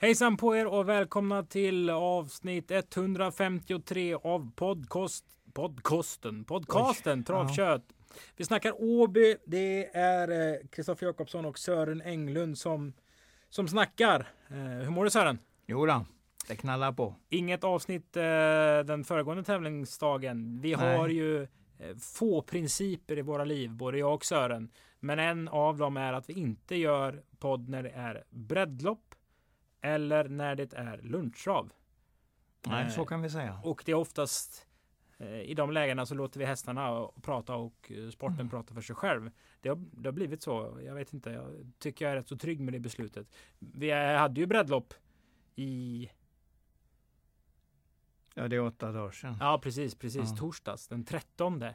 Hejsan på er och välkomna till avsnitt 153 av podcast, podcasten, podcasten Oj, Travkött. Vi snackar Åby. Det är eh, Kristoffer Jakobsson och Sören Englund som, som snackar. Eh, hur mår du Sören? Jo då, det knallar på. Inget avsnitt eh, den föregående tävlingsdagen. Vi Nej. har ju få principer i våra liv, både jag och Sören. Men en av dem är att vi inte gör podd när det är breddlopp eller när det är lunchtrav. Nej, Eh, så kan vi säga. Och det är oftast eh, i de lägena så låter vi hästarna prata och eh, sporten Mm. prata för sig själv. Det har, det har blivit så. Jag vet inte. Jag tycker jag är rätt så trygg med det beslutet. Vi hade ju breddlopp i Ja, det är åtta dagar sedan. Ja, precis, precis. Ja. Torsdags den 13. Eh,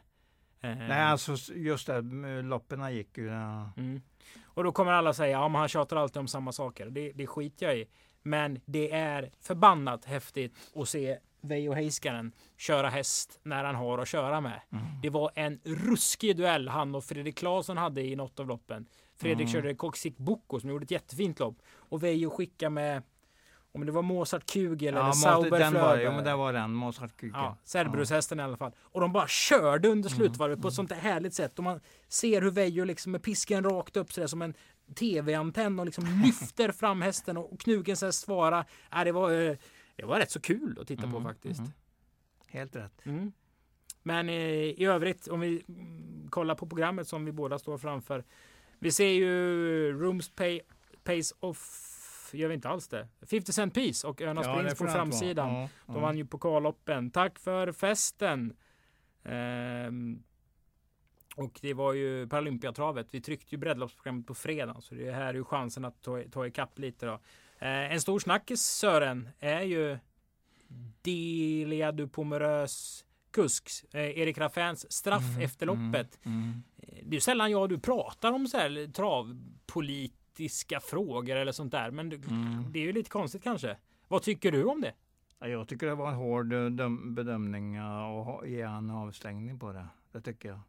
Nej, alltså just det, loppen gick ju. Ja. mm. Och då kommer alla säga, ja men han tjatar alltid om samma saker. Det, det skiter jag i. Men det är förbannat häftigt att se Veijo Heiskanen köra häst när han har att köra med. Mm. Det var en ruskig duell han och Fredrik Claesson hade i något av loppen. Fredrik Mm. körde Koksik Boko som gjorde ett jättefint lopp. Och Veijo skickade med, om det var Mozart Kugel eller Ja, Sauber Mozart- den var, Flöber. ja, men det var den, Mozart Kuken. Ja, Cerberushästen i alla fall. Och de bara körde under slutvarvet på ett sånt där härligt sätt. Och man ser hur Veijo liksom med pisken rakt upp sådär som en tv-antenn och liksom lyfter fram hästen och Knugens häst svarar. Ja, det, var, eh, det var rätt så kul att titta på Mm, faktiskt. mm. Helt rätt. Mm. Men eh, i övrigt, om vi mm, kollar på programmet som vi båda står framför. Vi ser ju Rooms pay, Pays Off, gör vi inte alls det? 50 Cent Piece och Önas Ja, det på framsidan. Ja, De ja. vann ju pokalloppen. Tack för festen! Ehm, och det var ju Paralympiatravet. Vi tryckte ju breddloppsprogrammet på fredag. Så det här är ju chansen att ta, ta ikapp lite då. Eh, en stor snackis Sören är ju Delia du Pomerös kusks eh, Erik Raffins straff Mm, efter loppet. Mm, mm. Eh, Det är sällan jag och du pratar om så här travpolitiska frågor eller sånt där. Men det, Mm. det är ju lite konstigt kanske. Vad tycker du om det? Ja, Jag tycker det var en hård eh, döm- bedömning att ge en avstängning på det. Det tycker jag.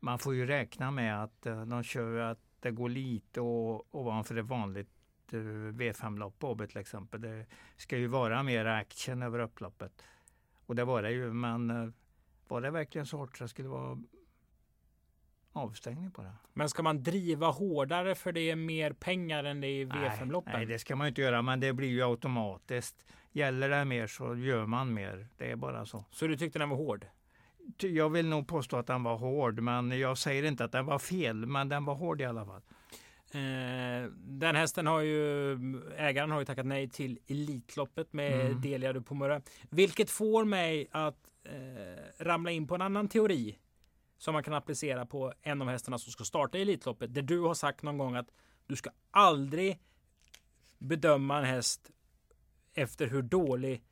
Man får ju räkna med att eh, de kör att det går lite ovanför ett vanligt eh, V5-lopp på Åby till exempel. Det ska ju vara mer action över upploppet. Och det var det ju, men var det verkligen så hårt det skulle vara avstängning på det? Men ska man driva hårdare för det är mer pengar än det är i Nej, V5-loppen? Nej, det ska man inte göra, men det blir ju automatiskt. Gäller det mer så gör man mer. Det är bara så. Så du tyckte den var hård? Jag vill nog påstå att den var hård, men jag säger inte att den var fel, men den var hård i alla fall. Eh, den hästen har ju, ägaren har ju tackat nej till Elitloppet med Mm. Delia du Pomerö. Vilket får mig att eh, ramla in på en annan teori. Som man kan applicera på en av hästarna som ska starta i Elitloppet. Där du har sagt någon gång att du ska aldrig bedöma en häst efter hur dålig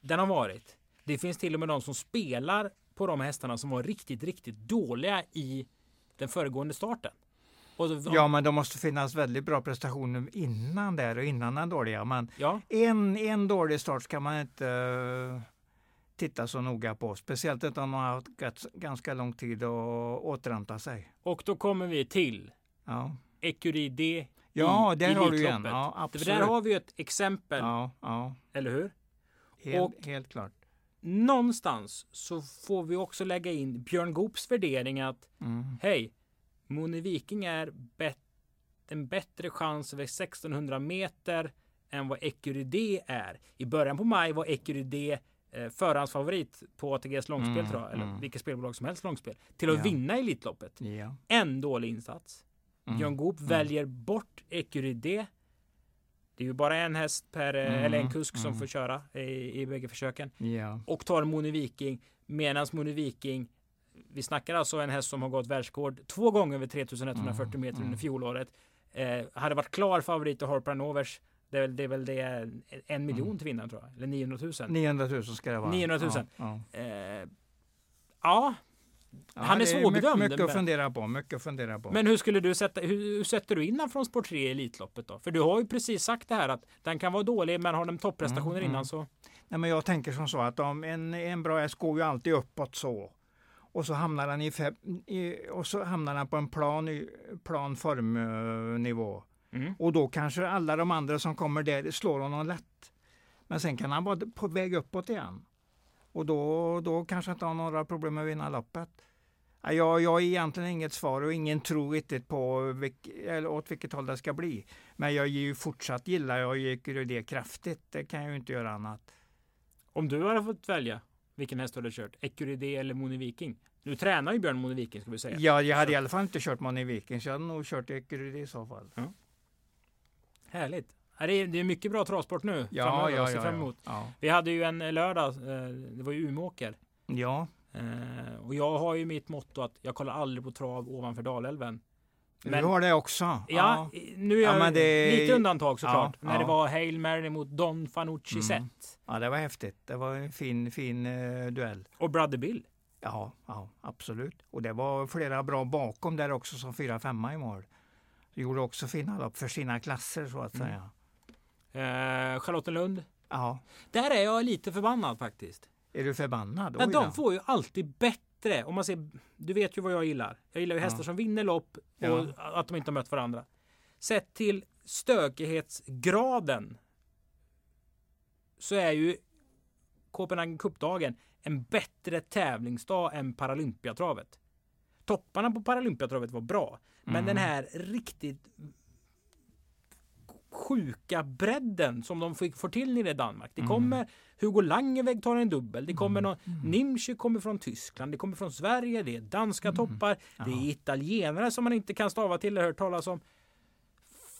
den har varit. Det finns till och med de som spelar på de hästarna som var riktigt, riktigt dåliga i den föregående starten. Så, Ja, men det måste finnas väldigt bra prestationer innan där och innan den dåliga. Men ja, en, en dålig start ska man inte eh, titta så noga på. Speciellt inte om man har haft ganska lång tid att återhämta sig. och då kommer vi till Ja, Ecurie D ja i där har du igen. Ja, absolut. där har vi ett exempel, Ja, ja. eller hur? Helt, Och- helt klart. Någonstans så får vi också lägga in Björn Goops värdering att Mm. hej, Moni Viking är bet- en bättre chans över 1600 meter än vad Ecurie D är. I början på maj var Ecurie D eh, förhandsfavorit på ATGs långspel Mm, tror jag, eller mm. vilket spelbolag som helst långspel, till att Ja. vinna Elitloppet. Ja. En dålig insats. Mm. Björn Goop Mm. väljer bort Ecurie D. Det är ju bara en häst per, eh, Mm, eller en kusk som mm. får köra i, i bägge försöken. Ja. Och tar Moni Viking. Medan Moni Viking Vi snackar alltså en häst som har gått världsrekord två gånger över 3140 Mm, meter mm. under fjolåret. Eh, hade varit klar favorit i Harper Novers. Det är väl det, är väl det en miljon Mm. till vinnaren tror jag. Eller 900 000. 900 000 ska det vara. 900 000. Ja, ja. Eh, ja, Han är svårbedömd, Mycket, att fundera på. Mycket att fundera på. men hur skulle du sätta, hur, hur sätter du in den från sport 3 i Elitloppet då? För du har ju precis sagt det här att den kan vara dålig men har den topprestationer Mm, innan mm. så. Nej, men jag tänker som så att om en, en bra häst går ju alltid uppåt så. Och så hamnar den, i, fe- i, och så hamnar den på en plan, plan formnivå. Mm. Och då kanske alla de andra som kommer där slår honom lätt. Men sen kan han vara på väg uppåt igen. Och då, då kanske inte har några problem med att vinna loppet. Ja, Jag, jag har egentligen inget svar och ingen tror riktigt på vilk, eller åt vilket håll det ska bli. Men jag ju fortsatt gillar jag ju det kraftigt. Det kan jag ju inte göra annat. Om du hade fått välja vilken häst du hade kört, Ecuride eller Moni Viking? Nu tränar ju Björn Moni Viking ska vi säga. Ja, jag hade i alla fall inte kört Money Vikings. Jag hade nog kört Ekeryd i så fall. Härligt. Ja, Det är, det är mycket bra travsport nu Ja, framöver ja, ja, fram ja. emot. ja. Vi hade ju en lördag, eh, det var ju Umeåker. ja. Eh, Och jag har ju mitt motto att jag kollar aldrig på trav ovanför Dalälven. du Men- har det också. Ja, nu är Ja, jag det- lite undantag såklart. Ja, när ja. det var Hail Mary mot Don Fanucci Mm. set ja, det var häftigt. Det var en fin, fin eh, duell. och Brother Bill. Ja, ja, absolut. Och det var flera bra bakom där också som fyra femma i mål. Gjorde också fina lopp för sina klasser så att Mm. säga. Eh, Charlottenlund. Ja, Där är jag lite förbannad faktiskt. är du förbannad? Men de får ju alltid bättre. Om man ser, du vet ju vad jag gillar. Jag gillar ju hästar Ja. som vinner lopp och Ja. att de inte har mött varandra. Sett till stökighetsgraden så är ju Copenhagen Cup-dagen en bättre tävlingsdag än Paralympiatravet. Topparna på Paralympiatravet var bra, men Mm. den här riktigt sjuka bredden som de fick får till nere i Danmark. Det Mm. kommer Hugo Langeväg tar en dubbel. Det kommer någon Mm. Kommer från Tyskland. Det kommer från Sverige. Det är danska Mm. toppar. Det är italienare som man inte kan stava till eller hört talas om.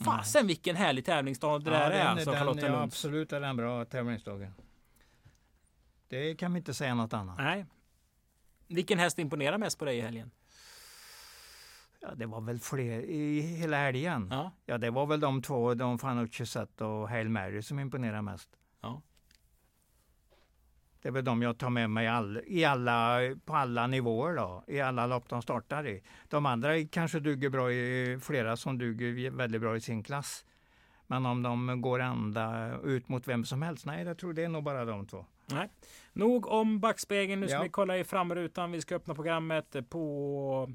Fasen vilken härlig tävlingsdag det där är den, alltså den, ja, absolut är den bra tävlingsdagen. Det kan vi inte säga något annat. Nej. Vilken häst imponerar mest på dig i helgen? Ja, det var väl fler i hela helgen. Ja. Ja, det var väl de två, de Fanucci och Hail Mary som imponerar mest. Ja. Det är väl de jag tar med mig all, i alla, på alla nivåer då, i alla lopp de startar i. De andra kanske duger bra i, flera som duger väldigt bra i sin klass. Men om de går ända ut mot vem som helst, nej, jag tror det är nog bara de två. Nej. Nog om backspegeln. Nu ska Ja. vi kolla i framrutan. Vi ska öppna programmet på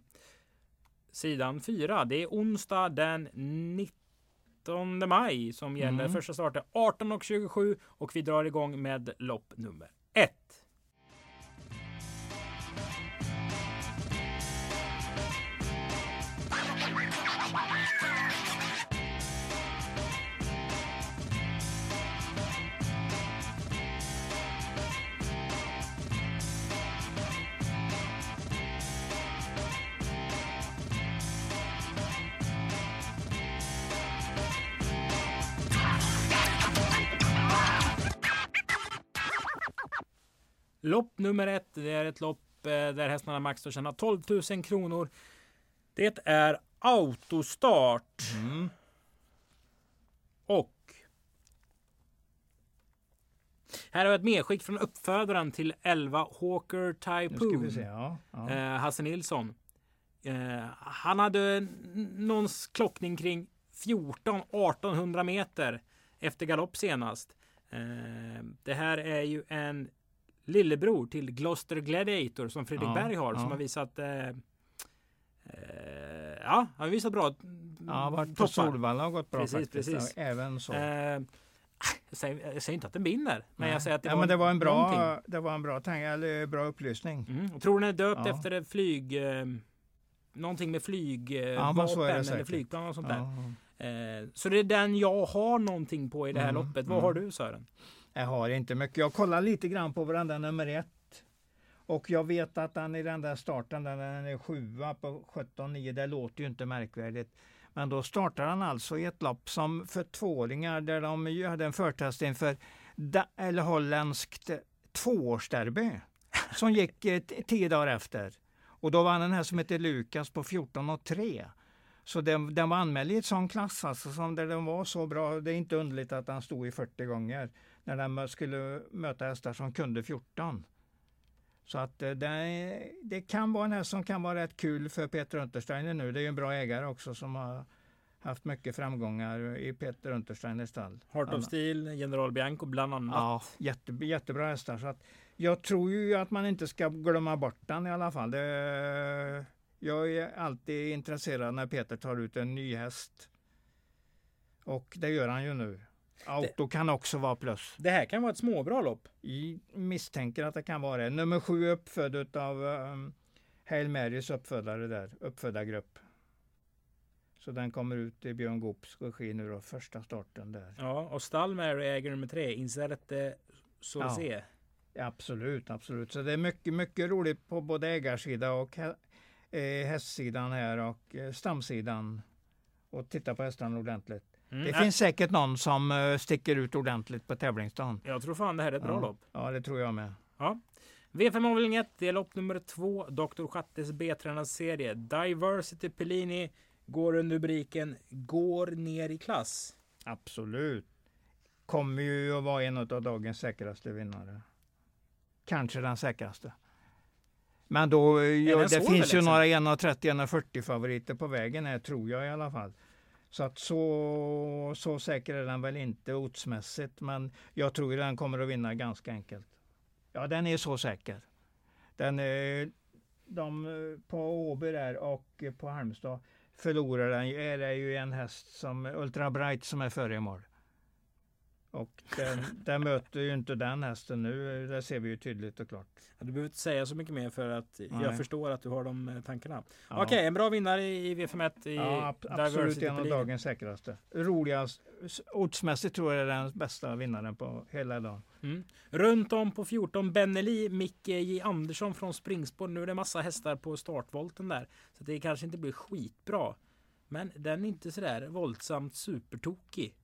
sidan 4. Det är onsdag den 19 maj som gäller. Mm. Första starten 18.27 och vi drar igång med lopp nummer 1. Lopp nummer ett. Det är ett lopp eh, där hästarna max får tjäna 12 000 kronor. Det är autostart. Mm. Och här har vi ett medskick från uppfödaren till 11 Hawker Typhoon. se. Ja, ja. Eh, Hasse Nilsson. Eh, han hade n- någon s- klockning kring 14-1800 meter efter galopp senast. Eh, det här är ju en lillebror till Gloucester Gladiator som Fredrik Ja, Berg har som ja. har visat eh, eh, Ja, han har visat bra ja, varit på. Solvalla och gått bra Precis, faktiskt. precis. Ja, Även så. Eh, jag, säger, jag säger inte att den vinner, men jag säger att det, ja, var, men det var en bra, någonting. det var en bra, tanke, eller bra upplysning. Mm. Tror den är döpt Ja. efter flyg. Eh, någonting med flyg, eh, Ja, eller flygplan och sånt där. Eh, så det är den jag har någonting på i det här Mm, loppet. Vad mm. har du Sören? Jag har inte mycket. Jag kollar lite grann på varandra nummer ett. Och jag vet att han i den där starten, där den är sjua på 17-9, det låter ju inte märkvärdigt. Men då startar han alltså i ett lopp som för tvååringar där de ju hade en förtest inför da, eller holländskt tvåårsderby som gick eh, tio dagar efter. Och då vann den här som heter Lukas på 14,3. Så den, den var anmäld i ett sån klass alltså, som där den var så bra. Det är inte underligt att han stod i 40 gånger när den skulle möta hästar som kunde 14. Så att eh, det, det kan vara en häst som kan vara rätt kul för Peter Untersteiner nu. Det är ju en bra ägare också som har haft mycket framgångar i Peter Untersteiners stall. Heart of Steel, General Bianco bland annat. Ja, jätte, jättebra hästar. Så att jag tror ju att man inte ska glömma bort den i alla fall. Det, jag är alltid intresserad när Peter tar ut en ny häst. Och det gör han ju nu. Auto kan också vara plus. Det här kan vara ett småbra lopp. Jag misstänker att det kan vara det. Nummer sju uppfödd av um, Hail Marys uppfödare där, uppfödargrupp. Så den kommer ut i Björn Goops regi nu då, första starten där. Ja, och Stall Mary äger nummer tre, Inserete Sorse. Ja, absolut, absolut. Så det är mycket, mycket roligt på både ägarsida och eh, hästsidan här och eh, stamsidan. Och titta på hästarna ordentligt. Mm. Det finns säkert någon som uh, sticker ut ordentligt på tävlingsdagen. Jag tror fan det här är ett bra ja. lopp. Ja, det tror jag med. Ja. V5 avdelning 1, det är lopp nummer 2. Dr. Schattes B-tränarserie. Diversity Pellini går under rubriken Går ner i klass. Absolut. Kommer ju att vara en av dagens säkraste vinnare. Kanske den säkraste. Men då, ja, det finns ju liksom? några 1.30-1.40 favoriter på vägen här tror jag i alla fall. Så att så, så säker är den väl inte ortsmässigt, men jag tror den kommer att vinna ganska enkelt. Ja, den är så säker. Den, eh, de eh, på Åby där och på Halmstad förlorar den är det ju en häst som Ultra Bright som är före i mål. Och den, den, möter ju inte den hästen nu. Det ser vi ju tydligt och klart. Ja, du behöver inte säga så mycket mer för att Nej. jag förstår att du har de eh, tankarna. Ja. Okej, en bra vinnare i V51. I ja, absolut en av dagens säkraste. Roligast. Ortsmässigt tror jag är den bästa vinnaren på hela dagen. Mm. Runt om på 14 Benneli, Micke J Andersson från springspår. Nu är det massa hästar på startvolten där. Så det kanske inte blir skitbra. Men den är inte sådär våldsamt supertokig.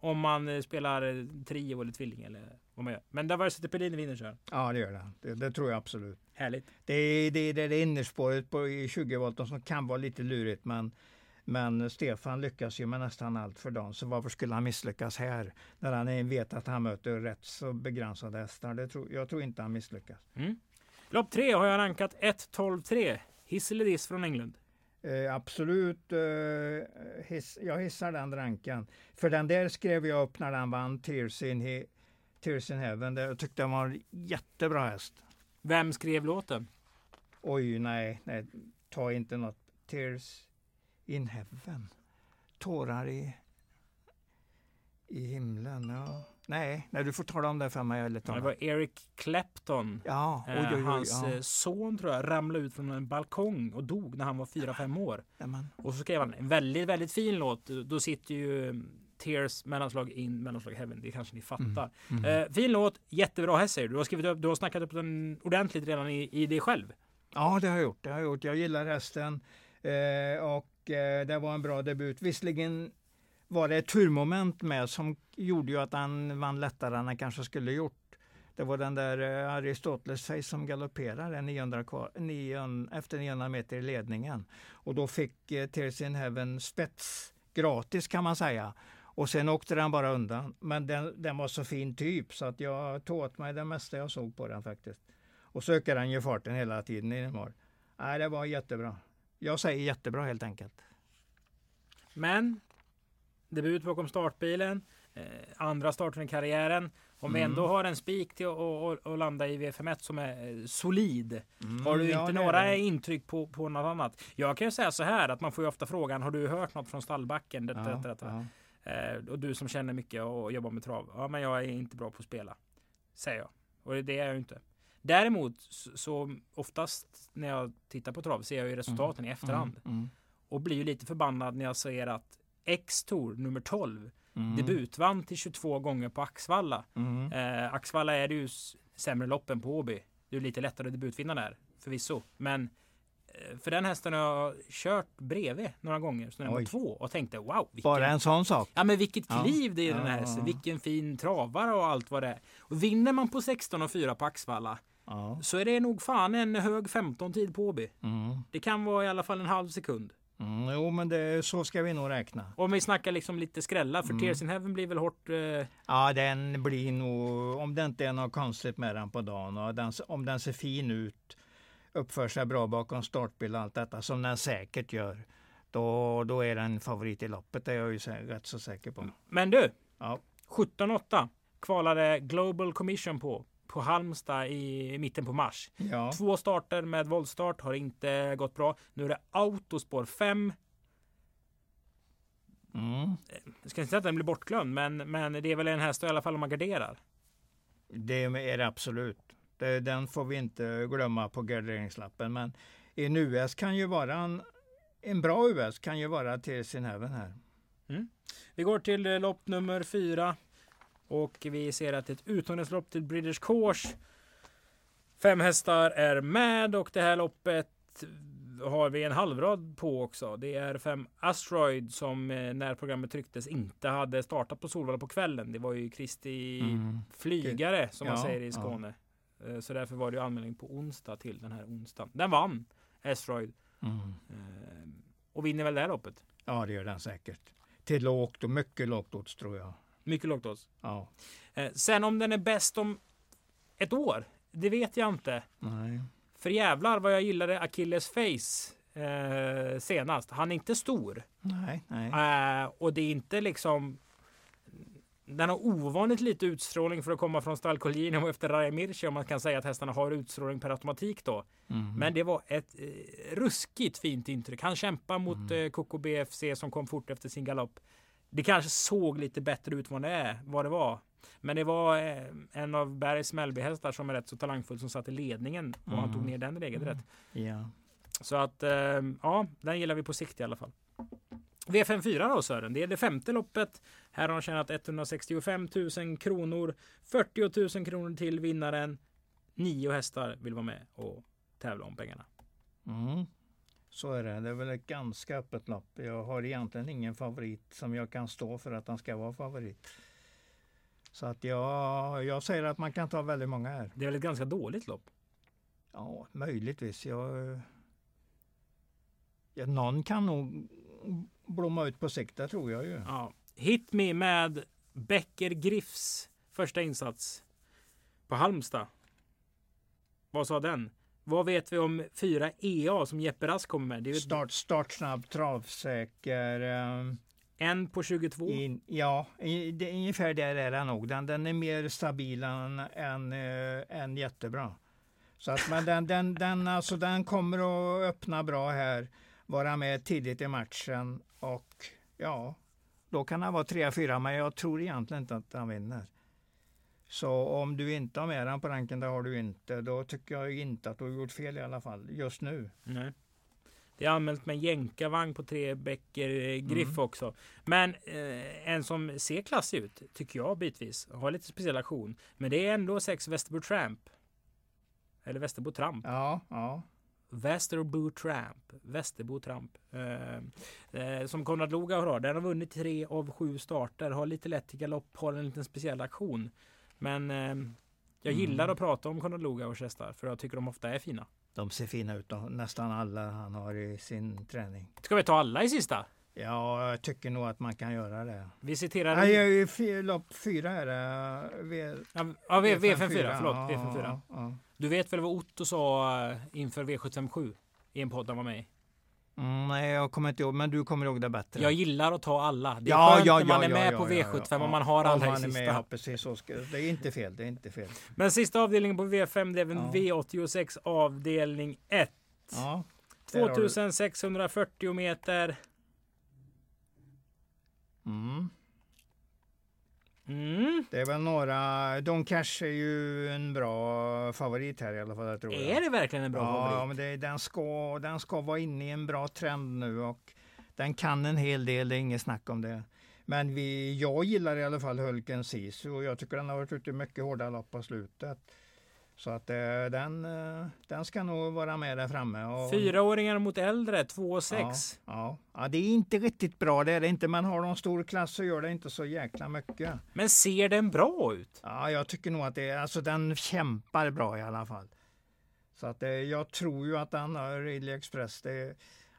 Om man eh, spelar eh, trio eller tvilling eller vad man gör. Men Diversity Pellini vinner kör. Ja det gör det. det. det. tror jag absolut. Härligt. Det är det, det, det innerspåret på 20 volten som kan vara lite lurigt men men Stefan lyckas ju med nästan allt för dagen, så varför skulle han misslyckas här? När han vet att han möter rätt så begränsade hästar. Det tror, jag tror inte han misslyckas. Mm. Lopp tre har jag rankat 1-12-3. Hiss eller diss från Englund? Eh, absolut, eh, hiss, jag hissar den ranken. För den där skrev jag upp när den vann Tears in, he, Tears in Heaven. Jag tyckte den var en jättebra häst. Vem skrev låten? Oj, nej, nej, ta inte något. Tears in Heaven. Tårar i, i himlen. Ja. Nej, nej, du får tala om det för mig. Eller det var Eric Clapton. Ja, oj, oj, oj, Hans ja. Eh, son tror jag ramlade ut från en balkong och dog när han var 4-5 år. Jamen. Och så skrev han en väldigt, väldigt fin låt. Då sitter ju mm, Tears mellanslag in mellanslag heaven. Det kanske ni fattar. Mm. Mm. Eh, fin låt, jättebra häst säger du. Du har skrivit upp, du har snackat upp den ordentligt redan i, i dig själv. Ja, det har jag gjort. Det har jag gjort. Jag gillar hästen eh, och eh, det var en bra debut. Visserligen var det ett turmoment med som gjorde ju att han vann lättare än han kanske skulle gjort. Det var den där eh, Aristoteles face som galopperade 900, 900, efter 900 meter i ledningen. Och då fick eh, Tears in Heaven spets gratis kan man säga. Och sen åkte den bara undan. Men den, den var så fin typ så att jag tog åt mig det mesta jag såg på den faktiskt. Och så ökade den ju farten hela tiden i mål. Nej, det var jättebra. Jag säger jättebra helt enkelt. Men debut bakom startbilen, eh, andra starten i karriären. Om mm. vi ändå har en spik till att landa i V51 som är eh, solid. Mm, har du ja, inte några det. intryck på, på något annat? Jag kan ju säga så här att man får ju ofta frågan, har du hört något från stallbacken? Det, ja, det, det, ja. Eh, och du som känner mycket och jobbar med trav. Ja, men jag är inte bra på att spela. Säger jag. Och det är jag ju inte. Däremot så oftast när jag tittar på trav ser jag ju resultaten mm. i efterhand. Mm. mm. Och blir ju lite förbannad när jag ser att X-Tour nummer 12 mm. debutvann till 22 gånger på Axvalla. Mm. Eh, Axvalla är det ju sämre loppen på Åby. Det är lite lättare att debutvinna där förvisso. Men eh, för den hästen har jag kört bredvid några gånger, så var två och tänkte wow. Vilken, Bara en sån sak? Ja men vilket kliv ja. det är i den här hästen. Vilken fin travare och allt vad det är. Och vinner man på 16 och 4 på Axvalla Ja. så är det nog fan en hög 15 tid på Åby. Mm. Det kan vara i alla fall en halv sekund. Mm, jo, men det, så ska vi nog räkna. Om vi snackar liksom lite skrälla, för Mm. Tears in Heaven blir väl hårt... Eh, Ja, den blir nog, om det inte är något konstigt med den på dagen och den, om den ser fin ut, uppför sig bra bakom startbil och allt detta som den säkert gör, då, då är den favorit i loppet. Det är jag ju rätt så säker på. men du! Ja. 17-8 kvalade Global Commission på. På Halmstad i mitten på mars. Ja. Två starter med voltstart har inte gått bra. Nu är det autospår 5. Mm. Jag ska inte säga att den blir bortglömd, men, men det är väl en häst i alla fall om man garderar. Det är det absolut. Det, den får vi inte glömma på garderingslappen. Men en US kan ju vara en, en bra US kan ju vara till sin även här. Vi går till eh, lopp nummer fyra. Och vi ser att det är ett utomhuslopp till British Course. Fem hästar är med och det här loppet har vi en halvrad på också. Det är fem Asteroid som eh, när programmet trycktes inte hade startat på Solvalla på kvällen. Det var ju Kristi Mm. flygare som man Ja, säger i ja. Skåne. Eh, Så därför var det ju anmälning på onsdag till den här onsdagen. Den vann Asteroid Mm. eh, och vinner väl det här loppet. Ja, det gör den säkert. Till lågt och mycket lågt odds tror jag. Mycket lågt odds. Ja. Eh, Sen om den är bäst om ett år, det vet jag inte. Nej. För jävlar vad jag gillade Achilles Face eh, senast. Han är inte stor. Nej, nej. Eh, och det är inte liksom... Den har ovanligt lite utstrålning för att komma från Stall Collino och efter Raja Mircea om man kan säga att hästarna har utstrålning per automatik då. Mm. Men det var ett eh, ruskigt fint intryck. Han kämpar mot Mm. eh, Coco BFC som kom fort efter sin galopp. Det kanske såg lite bättre ut vad det är, vad det var. Men det var eh, en av Bergs Mellby-hästar som är rätt så talangfull som satt i ledningen och han Mm. tog ner den regelrätt. Ja. Så att eh, ja, den gillar vi på sikt i alla fall. V54 då Sören, det är det femte loppet. Här har han tjänat 165 000 kronor. 40 000 kronor till vinnaren. Nio hästar vill vara med och tävla om pengarna. Mm. Så är det. Det är väl ett ganska öppet lopp. Jag har egentligen ingen favorit som jag kan stå för att han ska vara favorit. Så att jag, jag säger att man kan ta väldigt många här. Det är väl ett ganska dåligt lopp. Ja, möjligtvis. Jag, ja, någon kan nog blomma ut på sikt, det tror jag ju. Ja. Hit me med Becker Griffs första insats på Halmstad. Vad sa den? Vad vet vi om fyra EA som Jeppe Rask kommer med? Det är ju Start, startsnabb, travsäker. eh, en på 22. In, ja, i, det, ungefär där är den nog. Den, den är mer stabil än, än, eh, än jättebra. Så att, men den, den, den, alltså, den kommer att öppna bra här, vara med tidigt i matchen och ja, då kan han vara 3-4, men jag tror egentligen inte att han vinner. Så om du inte har med den på ranken, det har du inte, då tycker jag inte att du har gjort fel i alla fall, just nu. Nej. Det är anmält med jänkarvagn på tre Becker eh, Griff Mm. också. Men eh, en som ser klassig ut, tycker jag bitvis, har lite speciell aktion. Men det är ändå sex Västerbo Tramp. Eller Västerbo Tramp. Ja, ja. Västerbo Tramp. Västerbo Tramp. Eh, eh, som Konrad Lugauer har. Den har vunnit tre av sju starter. Har lite lätt till galopp. Har en liten speciell aktion. Men eh, jag Mm. gillar att prata om Konrad Lugauers hästar. För jag tycker de ofta är fina. De ser fina ut, nästan alla han har i sin träning. Ska vi ta alla i sista? Ja, jag tycker nog att man kan göra det. Vi citerar... Nej, jag är lopp fyra här. äh, V, Ja, ja, v, V54, V54, förlåt. ja, V54. ja, ja. Du vet väl vad Otto sa eh, inför V757 i en podd han var med i? Mm, nej, jag kommer inte ihåg, men du kommer ihåg det bättre. Jag gillar att ta alla. Det är Ja, skönt ja, när man ja, är med på ja, V75 ja, om man har alla i man är sista. Med, precis, så ska, det är inte fel. Det är inte fel. Men sista avdelningen på V5 det är Ja. V86 avdelning 1. Ja, där har du- 2640 meter. Mm. Mm. Det är väl några. Don Cash är ju en bra favorit här i alla fall. Jag tror jag. Är det verkligen en bra ja, favorit? men det, den, ska, den ska vara inne i en bra trend nu och den kan en hel del, det är inget snack om det. Men vi, jag gillar i alla fall Hulken Sisu och jag tycker den har varit ute i mycket hårda lopp på slutet. Så att eh, den, eh, den ska nog vara med där framme. Och, Fyraåringar mot äldre, 2 och 6. Ja, ja, det är inte riktigt bra, det är det inte. Men har de stor klass så gör det inte så jäkla mycket. Men ser den bra ut? Ja, jag tycker nog att det alltså den kämpar bra i alla fall. Så att det, jag tror ju att den har Ridley Express, det,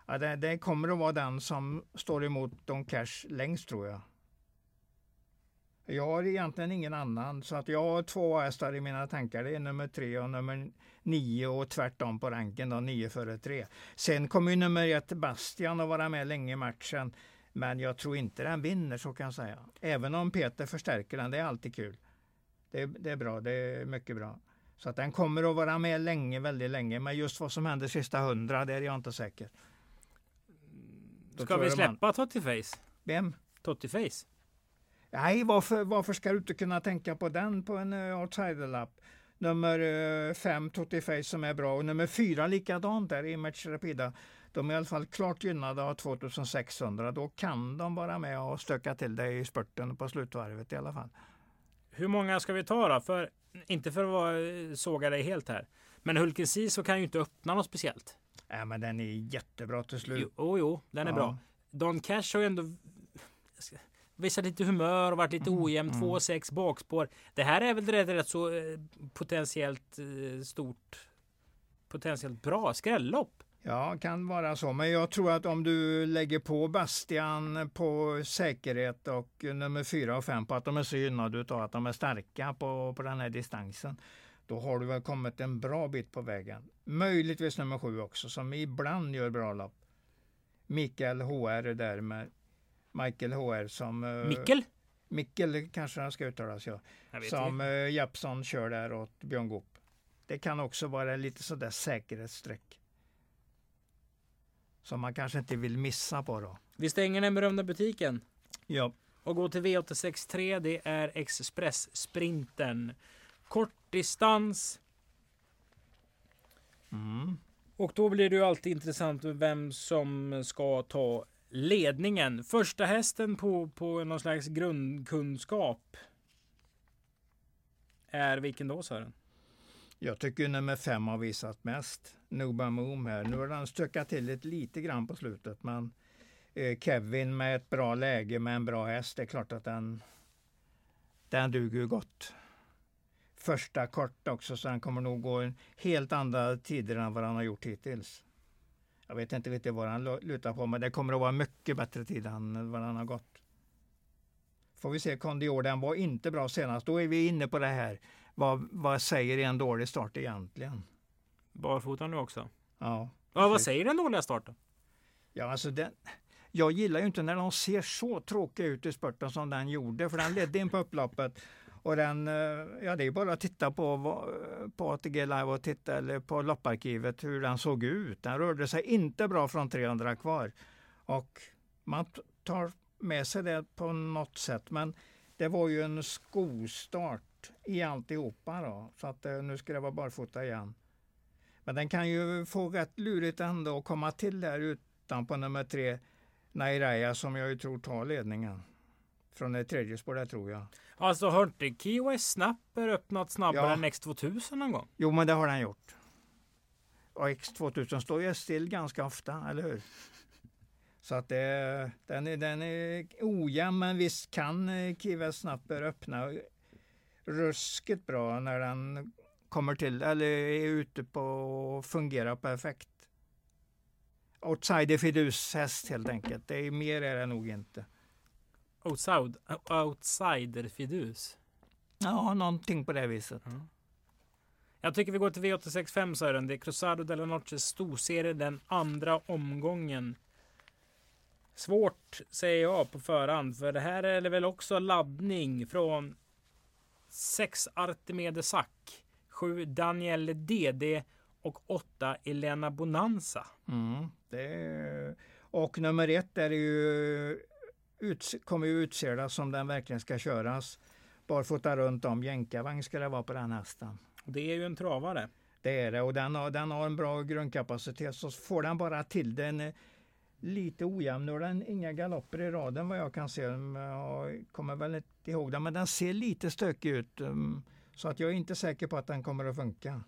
ja, det, det, kommer att vara den som står emot Don Cash längst tror jag. Jag har egentligen ingen annan, så att jag har två hästar i mina tankar. Det är nummer tre och nummer nio och tvärtom på ranken då, nio före tre. Sen kommer ju nummer ett Bastian att vara med länge i matchen. Men jag tror inte den vinner så kan jag säga. Även om Peter förstärker den, det är alltid kul. Det, det är bra, det är mycket bra. Så att den kommer att vara med länge, väldigt länge. Men just vad som händer sista hundra, det är jag inte säker. Då Ska vi släppa man... Totti Face? Vem? Totti Face? Nej, varför, varför ska du inte kunna tänka på den på en uh, outsiderlapp? Nummer uh, fem, Totti Face, som är bra. Och nummer fyra likadant där, Image Rapida. De är i alla fall klart gynnade av 2600. Då kan de vara med och stöka till det i spurten på slutvarvet i alla fall. Hur många ska vi ta då? För, inte för att vara, såga dig helt här. Men Hulken så kan ju inte öppna något speciellt. Nej, men den är jättebra till slut. Jo, jo den är ja. bra. Don Cash har ju ändå visat lite humör och varit lite mm, ojämn. 2-6 mm. bakspår. Det här är väl rätt, rätt så eh, potentiellt eh, stort, potentiellt bra skrällopp. Ja, kan vara så. Men jag tror att om du lägger på Bastian på säkerhet och nummer fyra och fem på att de är så gynnade av att de är starka på, på den här distansen. Då har du väl kommit en bra bit på vägen. Möjligtvis nummer sju också, som ibland gör bra lopp. Mikael HR är där med Michael HR som... Eh, Mikkel? Mikkel kanske han ska uttalas ja. Som uh, Japson kör där åt Björn Goop. Det kan också vara lite sådär säkerhetsstreck. Som man kanske inte vill missa på då. Vi stänger den berömda butiken. Ja. Och går till V863. Det är Express-sprinten. Kortdistans. Mm. Och då blir det ju alltid intressant vem som ska ta ledningen. Första hästen på, på någon slags grundkunskap. Är vilken då Sören? Jag tycker nummer fem har visat mest. Nuba Moom här. Nu har den stökat till det lite grann på slutet men eh, Kevin med ett bra läge med en bra häst, det är klart att den, den duger gott. Första kort också så han kommer nog gå en helt andra tider än vad han har gjort hittills. Jag vet inte riktigt vad han lutar på men det kommer att vara mycket bättre tid än vad han har gått. Får vi se Kondior, den var inte bra senast. Då är vi inne på det här. Vad, vad säger en dålig start egentligen? Barfota nu också? Ja. ja vad säger den dåliga starten? Ja, alltså den, jag gillar ju inte när de ser så tråkiga ut i spurten som den gjorde, för den ledde in på upploppet. Och den, eh, ja det är bara att titta på, på ATG Live och titta eller på lopparkivet hur den såg ut. Den rörde sig inte bra från 300 kvar. Och man tar med sig det på något sätt. Men det var ju en skostart i alltihopa då. Så att eh, nu ska det vara barfota igen. Men den kan ju få rätt lurigt ändå att komma till där utan på nummer tre, Nairaya, som jag ju tror tar ledningen. Från det tredje spår där tror jag. Alltså har inte Key West Snapper öppnat snabbare ja. än X2000 någon gång? Jo, men det har den gjort. Och X2000 står ju still ganska ofta, eller hur? Så att det, den, är, den är ojämn, men visst kan Key West Snapper öppna ruskigt bra när den kommer till, eller är ute på och fungerar perfekt. Outsider Fidus häst helt enkelt. Det är mer är det nog inte. Outside, outsider Fidus? Ja, någonting på det viset. Mm. Jag tycker vi går till V865 Sören. Det är Cruzado de la Noches storserie den andra omgången. Svårt säger jag på förhand, för det här är väl också laddning från 6 Artemide Sack. 7 Danielle DD och 8 Elena Bonanza. Mm, är, och nummer ett är ju ut, kommer ju utsedas som den verkligen ska köras. Barfota runt om, jänkarvagn ska det vara på den hästen. Det är ju en travare. Det är det och den har, den har en bra grundkapacitet så får den bara till den lite ojämn. Nu har den inga galopper i raden vad jag kan se. Jag kommer väl inte ihåg det men den ser lite stökig ut. Um, så att jag är inte säker på att den kommer att funka.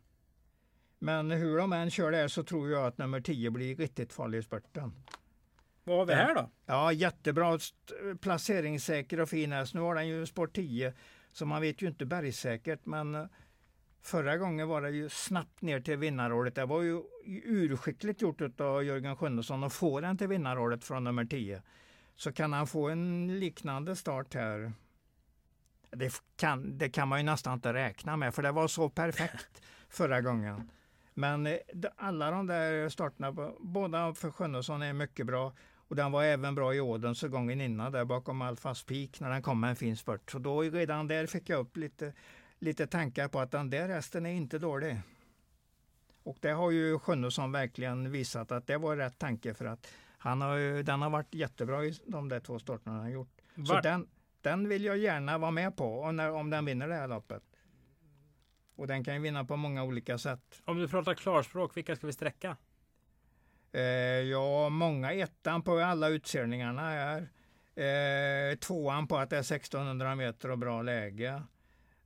Men hur de än kör det så tror jag att nummer 10 blir riktigt farlig i spurten. Vad har vi här då? Ja, jättebra placeringssäker och fin häst. Nu har den ju sport 10 så man vet ju inte bergsäkert men Förra gången var det ju snabbt ner till vinnarrådet. Det var ju urskickligt gjort av Jörgen Sjunnesson att få den till vinnarrådet från nummer 10. Så kan han få en liknande start här. Det kan, det kan man ju nästan inte räkna med för det var så perfekt förra gången. Men eh, alla de där starterna, båda för Sjunnesson är mycket bra. Och den var även bra i Odense gången innan där bakom Alfas Peak när den kom med en fin spurt. Så då redan där fick jag upp lite, lite tankar på att den där hästen är inte dålig. Och det har ju Sjunnesson verkligen visat att det var rätt tanke för att han har, den har varit jättebra i de där två starterna han gjort. Var... Så den, den vill jag gärna vara med på när, om den vinner det här loppet. Och den kan ju vinna på många olika sätt. Om du pratar klarspråk, vilka ska vi sträcka? Eh, ja, många ettan på alla utseendningarna är. Eh, tvåan på att det är 1600 meter och bra läge.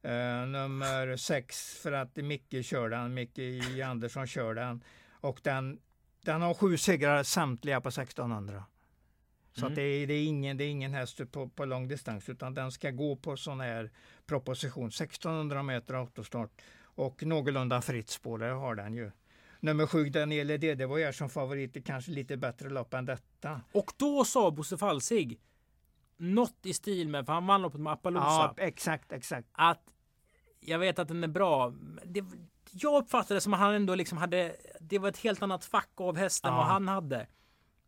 Eh, nummer sex för att Micke kör den, Micke Andersson kör den. Och den, den har sju segrar samtliga på 1600. Så mm. att det, är, det, är ingen, det är ingen häst på, på lång distans utan den ska gå på sån här proposition. 1600 meter autostart och någorlunda fritt spår, det har den ju. Nummer sju, Daniele Dede var som favorit i kanske lite bättre lopp än detta. Och då sa Bosse Falsig något i stil med, för han vann loppet med Appaloosa. Ja, exakt, exakt. Att jag vet att den är bra. Det, jag uppfattade det som att han ändå liksom hade, det var ett helt annat fack av hästen ja. vad han hade.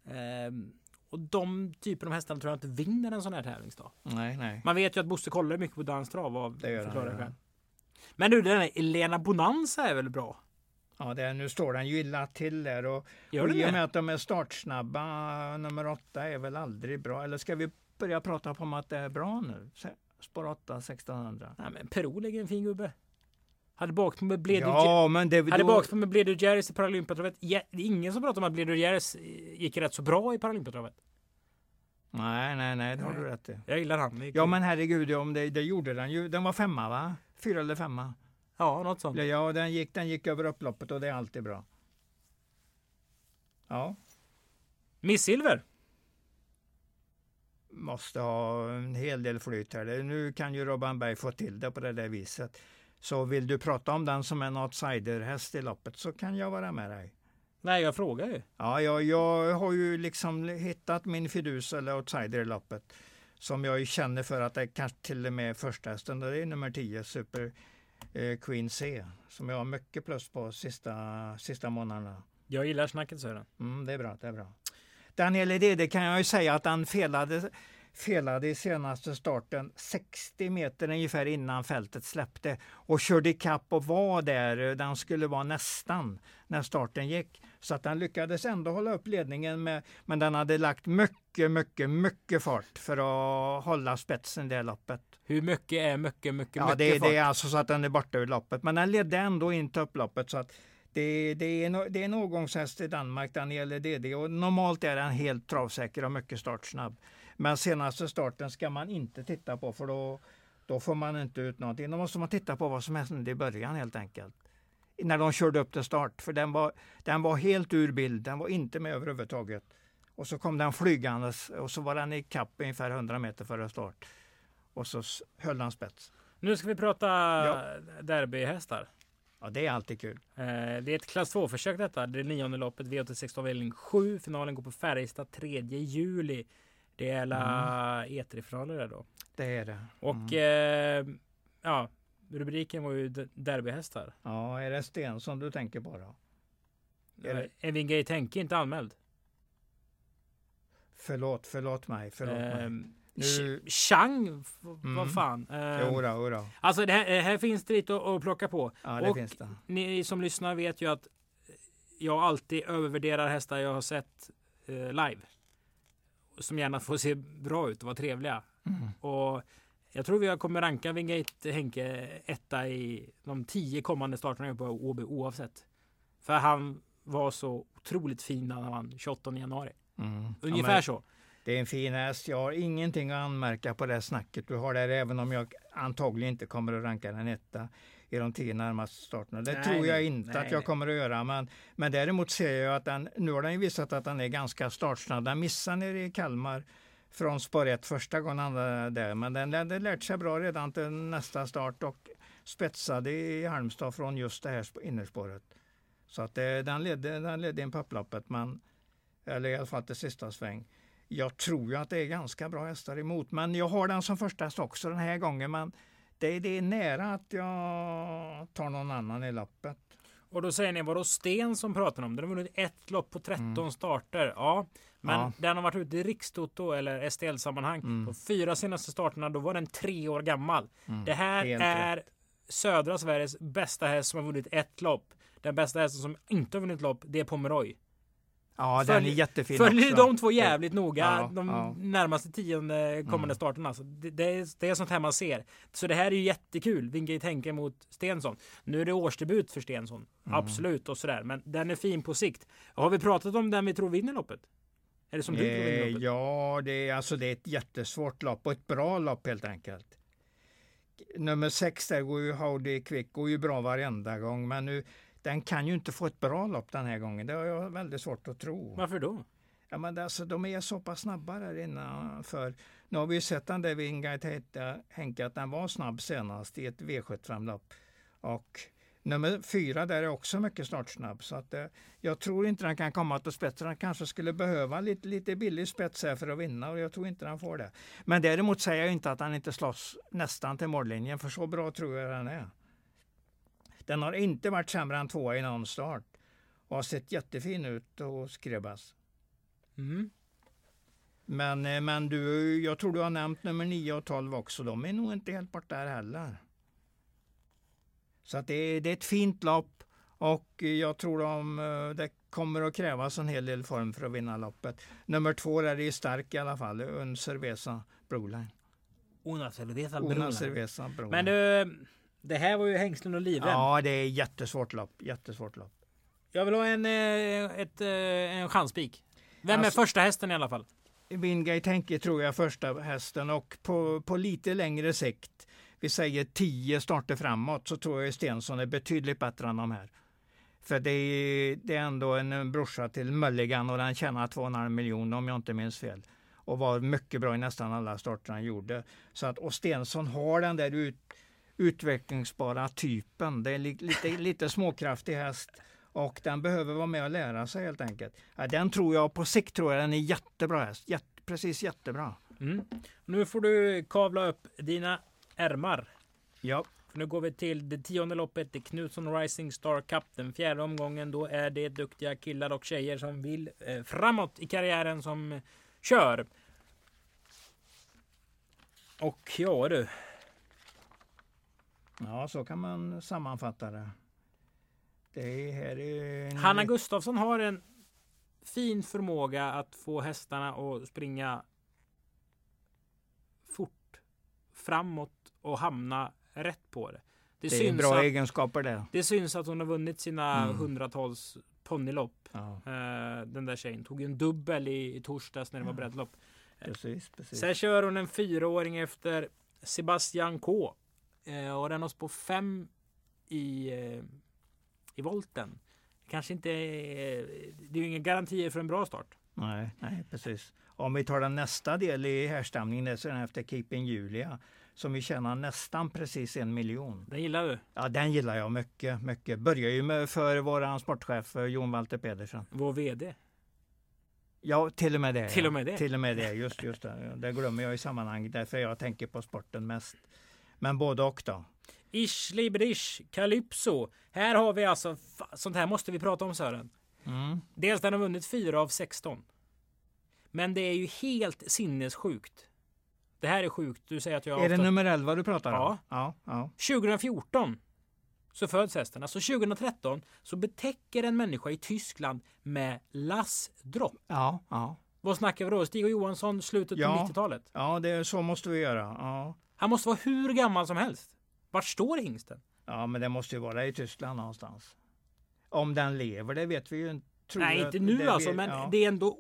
Ehm, och de typer av hästar tror jag inte vinner en sån här tävlingsdag. Nej, nej. Man vet ju att Bosse kollar mycket på danstrav av det gör han. Men du, den här Elena Bonanza är väl bra? Ja, det, nu står den ju illa till där och, Gör och i och med att de är startsnabba, nummer åtta är väl aldrig bra. Eller ska vi börja prata om att det är bra nu? Spår 8, 1600. Nej, men Perol är en fin gubbe. Hade bakspår med Bledu ja, men det, Hade då... bakspår med Bledu i Paralympiatravet. Det är ingen som pratar om att Bledu Jerrys gick rätt så bra i Paralympiatravet. Nej, nej, nej, det har du rätt i. Jag gillar han. Ja, men herregud, ja, det, det gjorde den ju. Den var femma, va? Fyra eller femma? Ja, något sånt. Ja, den gick, den gick över upploppet och det är alltid bra. Ja. Miss Silver? Måste ha en hel del flyt här. Nu kan ju Robban Berg få till det på det där viset. Så vill du prata om den som en outsiderhäst i loppet så kan jag vara med dig. Nej, jag frågar ju. Ja, jag, jag har ju liksom hittat min fidus eller outsider i loppet. Som jag känner för att det kanske till och med första hästen. Det är nummer 10, Super Queen C. Som jag har mycket plus på sista, sista månaderna. Jag gillar snacket Sören. Mm, det är bra, det är bra. Daniel Edede kan jag ju säga att han felade felade i senaste starten 60 meter ungefär innan fältet släppte och körde ikapp och var där han skulle vara nästan när starten gick. Så att han lyckades ändå hålla upp ledningen med, men den hade lagt mycket, mycket, mycket fart för att hålla spetsen det loppet. Hur mycket är mycket, mycket, ja, mycket det, fart? det är alltså så att den är borta ur loppet, men den ledde ändå in till upploppet så att det, det, är, det är en årgångshäst i Danmark, Daniel DD, och normalt är den helt travsäker och mycket startsnabb. Men senaste starten ska man inte titta på för då, då får man inte ut någonting. Då måste man titta på vad som hände i början helt enkelt. När de körde upp till start, för den var, den var helt ur bild. Den var inte med överhuvudtaget. Och så kom den flygandes och så var den i kapp ungefär 100 meter före start. Och så höll den spets. Nu ska vi prata ja. derbyhästar. Ja, det är alltid kul. Eh, det är ett klass 2-försök detta. Det är nionde loppet, V86 avdelning 7. Finalen går på Färjestad 3 juli. Det är alla mm. E3-finaler där då. Det är det. Och mm. eh, ja, rubriken var ju derbyhästar. Ja, är det Sten som du tänker på då? Evin Gate Henke inte anmäld. Förlåt, förlåt mig. Förlåt eh, mig. Nu... Chang, mm. vad fan. Eh, jodå, jodå. Alltså det här, här, finns det lite att, att plocka på. Ja, det och finns det. Ni som lyssnar vet ju att jag alltid övervärderar hästar jag har sett eh, live som gärna får se bra ut och vara trevliga. Mm. Och jag tror vi kommer ranka Wingate Henke etta i de tio kommande starterna på Åby oavsett. För han var så otroligt fin när han vann 28 januari. Mm. Ungefär ja, så. Det är en fin häst. Jag har ingenting att anmärka på det snacket du har där, även om jag antagligen inte kommer att ranka den etta i de tio närmaste starterna. Det nej, tror jag inte nej, att jag kommer att göra. Men, men däremot ser jag att den, nu har den ju visat att den är ganska startsnabb. Den missade nere i Kalmar från spår 1 första gången han var där. Men den hade lärt sig bra redan till nästa start och spetsade i Halmstad från just det här innerspåret. Så att det, den, ledde, den ledde in på upploppet, men, eller i alla fall till sista sväng. Jag tror ju att det är ganska bra hästar emot, men jag har den som första häst också den här gången. Men det, det är nära att jag tar någon annan i loppet. Och då säger ni, vadå Sten som pratar om? Den har vunnit ett lopp på 13 mm. starter. Ja, men ja. den har varit ute i Rikstoto eller STL-sammanhang. Mm. De fyra senaste starterna, då var den tre år gammal. Mm. Det här Helt är rätt. södra Sveriges bästa häst som har vunnit ett lopp. Den bästa hästen som inte har vunnit lopp, det är Pomeroy. Ja, den är jättefin Följer de två jävligt noga ja, de ja. närmaste tionde kommande mm. starterna. Alltså, det, det, är, det är sånt här man ser. Så det här är ju jättekul. Wingate Henke mot Stensson. Nu är det årsdebut för Stensson. Mm. Absolut och sådär. Men den är fin på sikt. Har vi pratat om den vi tror vinner loppet? Är det som du eh, tror vinner loppet? Ja, det är, alltså, det är ett jättesvårt lopp och ett bra lopp helt enkelt. Nummer sex där går ju Howdy Quick, går ju bra varenda gång. Men nu den kan ju inte få ett bra lopp den här gången. Det har jag väldigt svårt att tro. Varför då? Ja, men alltså, de är så pass snabba där innanför. Nu har vi sett den där vid Ingaita Henke att den var snabb senast i ett V75-lopp. Och nummer fyra där är också mycket startsnabb. Så att, eh, jag tror inte den kan komma till spets. Den kanske skulle behöva lite, lite billig spets här för att vinna och jag tror inte den får det. Men däremot säger jag inte att han inte slåss nästan till mållinjen för så bra tror jag den är. Den har inte varit sämre än tvåa i någon start och har sett jättefin ut och skrebbas. Mm. Men, eh, men du, jag tror du har nämnt nummer 9 och 12 också. De är nog inte helt bort där heller. Så att det, är, det är ett fint lopp och jag tror de, eh, det kommer att krävas en hel del form för att vinna loppet. Nummer två är det stark i alla fall, Un Cerveza Broline. Una Cerveza Broline. Una Cerveza Broline. Men du, det här var ju hängslen och livrem. Ja, det är jättesvårt lopp. Jättesvårt lopp. Jag vill ha en, eh, ett, eh, en chanspik. Vem alltså, är första hästen i alla fall? Wingate Henke tror jag första hästen och på, på lite längre sikt, vi säger tio starter framåt, så tror jag Stensson är betydligt bättre än de här. För det är, det är ändå en brorsa till Mulligan och den tjänar 2,5 miljoner om jag inte minns fel. Och var mycket bra i nästan alla starter han gjorde. Så att, och Stensson har den där ut, utvecklingsbara typen. Det är lite, lite småkraftig häst och den behöver vara med och lära sig helt enkelt. Den tror jag på sikt tror jag den är jättebra häst. Jätte, precis jättebra. Mm. Nu får du kavla upp dina ärmar. Ja. För nu går vi till det tionde loppet, det Knutsson Rising Star Cup. Den fjärde omgången, då är det duktiga killar och tjejer som vill eh, framåt i karriären som kör. Och ja du, Ja, så kan man sammanfatta det. det här är en... Hanna Gustafsson har en fin förmåga att få hästarna att springa fort framåt och hamna rätt på det. Det, det är bra att, egenskaper det. Det syns att hon har vunnit sina mm. hundratals ponnylopp. Ja. Uh, den där tjejen tog en dubbel i, i torsdags när det var breddlopp. Precis, precis. Sen kör hon en fyraåring efter Sebastian K. Eh, och den har på fem i, eh, i volten. Kanske inte, det är ju inga garantier för en bra start. Nej, nej precis. Om vi tar den nästa del i härstamningen, så är den efter Keeping Julia som vi tjänar nästan precis en miljon. Den gillar du? Ja, den gillar jag mycket. mycket. Börjar ju med för vår sportchef Jon Walter Pedersen. Vår VD? Ja, till och med det. Till och med det? Till och med det, just, just det. Det glömmer jag i sammanhanget därför jag tänker på sporten mest. Men både och då. Ishli Brish, Calypso. Här har vi alltså, sånt här måste vi prata om Sören. Mm. Dels den har vunnit 4 av 16. Men det är ju helt sinnessjukt. Det här är sjukt. Du säger att jag Är ofta... det nummer 11 du pratar om? Ja. ja, ja. 2014 så föds hästen. Alltså 2013 så betäcker en människa i Tyskland med lassdropp. Ja, ja. Vad snackar vi då? Stig och Johansson, slutet ja, på 90-talet? Ja, det, så måste vi göra. Ja. Han måste vara hur gammal som helst. Vart står hingsten? Ja, men det måste ju vara i Tyskland någonstans. Om den lever, det vet vi ju inte. Nej, inte nu alltså, men ja. det är ändå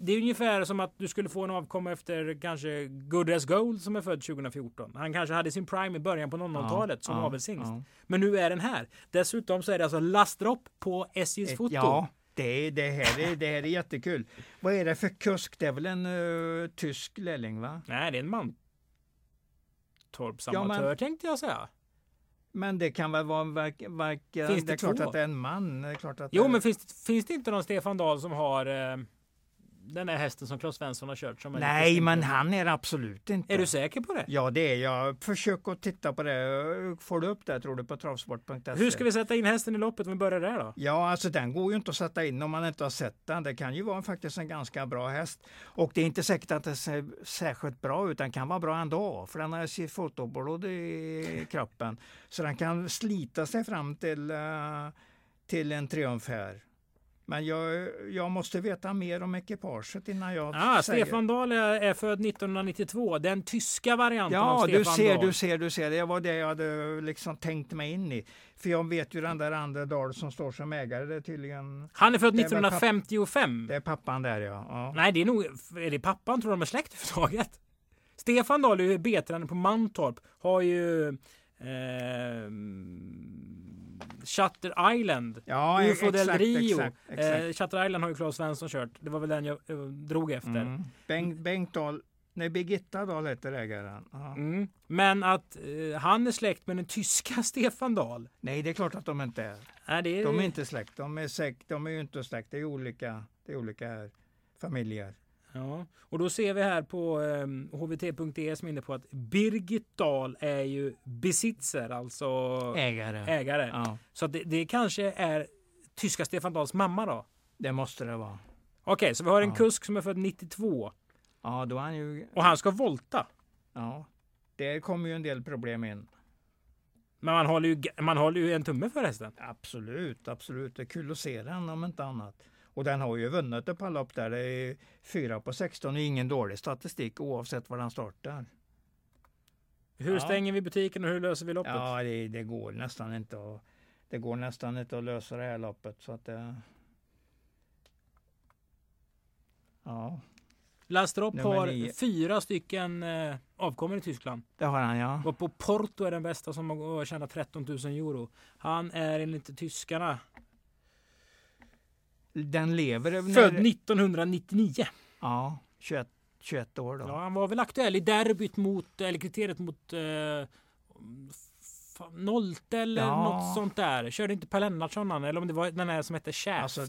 det är ungefär som att du skulle få en avkomma efter kanske Good as Gold som är född 2014. Han kanske hade sin prime i början på 00-talet ja, som ja, avelshingst. Ja. Men nu är den här. Dessutom så är det alltså lastdropp på SJs foto. Ja, det, det, här är, det här är jättekul. Vad är det för kusk? Det är väl en uh, tysk lärling va? Nej, det är en man. Torpsamatör ja, men... tänkte jag säga. Men det kan väl vara verk, verk, Finns det, det är klart två? att det är en man. Det är klart att Jo, det, men finns, finns det inte någon Stefan Dahl som har eh, den där hästen som Claes Svensson har kört? Som är Nej, men han är absolut inte. Är du säker på det? Ja, det är jag. Försök att titta på det. Får du upp det tror du på travsport.se? Hur ska vi sätta in hästen i loppet om vi börjar där då? Ja, alltså den går ju inte att sätta in om man inte har sett den. Det kan ju vara faktiskt en ganska bra häst. Och det är inte säkert att det ser särskilt bra ut. Den kan vara bra ändå, för den har sitt fotoblod i kroppen. Så den kan slita sig fram till, eh, till en triumf här. Men jag, jag måste veta mer om ekipaget innan jag Ah, säger. Stefan Dahl är, är född 1992. Den tyska varianten av Ja, Stefan du ser, Dahl. du ser, du ser. Det var det jag hade liksom tänkt mig in i. För jag vet ju den där andra Dahl som står som ägare. Det är tydligen Han är född Det är väl papp- 1955. det är pappan där ja. ja. Nej, det är nog... Är det pappan? Tror de är släkt överhuvudtaget? Stefan Dahl är ju betande på Mantorp. Har ju... Eh, Shutter Island. Ja, UFO del exakt, Rio. exakt, exakt. Eh, Shutter Island har ju Claes Svensson kört. Det var väl den jag eh, drog efter. Mm. Bengt, Bengt Dahl, nej Birgitta Dahl heter ägaren. Mm. Men att eh, han är släkt med den tyska Stefan Dahl. Nej, det är klart att de inte är. Nej, det är, De är inte släkt. De är, släkt, de är ju inte släkt. Det är olika, det är olika här, familjer. Ja, och då ser vi här på eh, hvt.de som är inne på att Birgit Dahl är ju besitzer, alltså Ägare. ägare. Ja, Så det, det kanske är tyska Stefan Dahls mamma då? det måste det vara. Okej, så vi har en Ja. kusk som är född 92 Ja, då är han ju... och han ska volta. Ja, där kommer ju en del problem in. Men man håller ju, man håller ju en tumme för hästen. Absolut, absolut. Det är kul att se den om inte annat. Och den har ju vunnit ett par lopp där. Det är fyra på 16 och ingen dålig statistik oavsett var den startar. Hur Ja. stänger vi butiken och hur löser vi loppet? Ja, det, det går nästan inte att det går nästan inte att lösa det här loppet. Så att det, ja, Lastrop Nummer har fyra stycken eh, avkommor i Tyskland. det har han ja. Och på Porto är den bästa som har tjänat 13 000 euro. Han är enligt tyskarna Den lever. när- född 1999. Ja, 21, 21 år då. Ja, han var väl aktuell i derbyt mot, eller kriteriet mot eh, Nolte eller Ja. något sånt där. Körde inte Per Lennartsson han, eller om det var den här som hette Shaft. Alltså,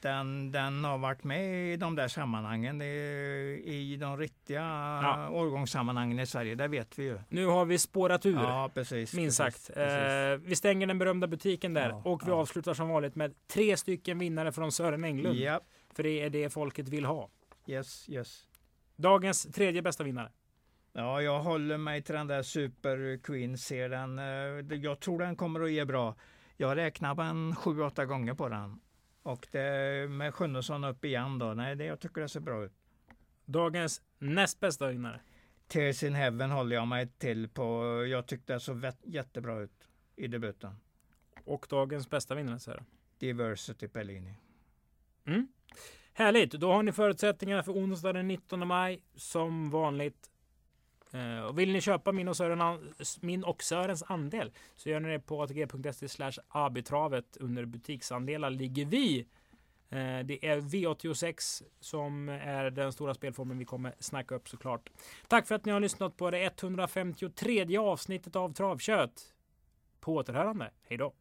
Den, den har varit med i de där sammanhangen, i, de riktiga Ja. årgångssammanhangen i Sverige. Det vet vi ju. nu har vi spårat ur. Ja, precis. Minst precis, sagt. precis. Eh, vi stänger den berömda butiken där Ja, och vi ja. avslutar som vanligt med tre stycken vinnare från Sören Englund. Ja, För det är det folket vill ha. yes, yes. Dagens tredje bästa vinnare. Ja, jag håller mig till den där Super Queen. Ser den, eh, jag tror den kommer att ge bra. Jag räknar en sju, åtta gånger på den. Och det, med Sjunnesson upp igen då. Nej, det, jag tycker det ser bra ut. Dagens näst bästa vinnare. Tears in Heaven håller jag mig till på. Jag tyckte det såg jättebra ut i debuten. Och dagens bästa vinnare. Här. Diversity Pellini. Mm. Härligt, då har ni förutsättningarna för onsdag den 19 maj som vanligt. Eh, och vill ni köpa min och, Sören, min och Sörens andel så gör ni det på atg.se slash abitravet under butiksandelar ligger vi. Eh, det är V86 som är den stora spelformen vi kommer snacka upp såklart. Tack för att ni har lyssnat på det 153 avsnittet av Travkött. På återhörande. Hej då!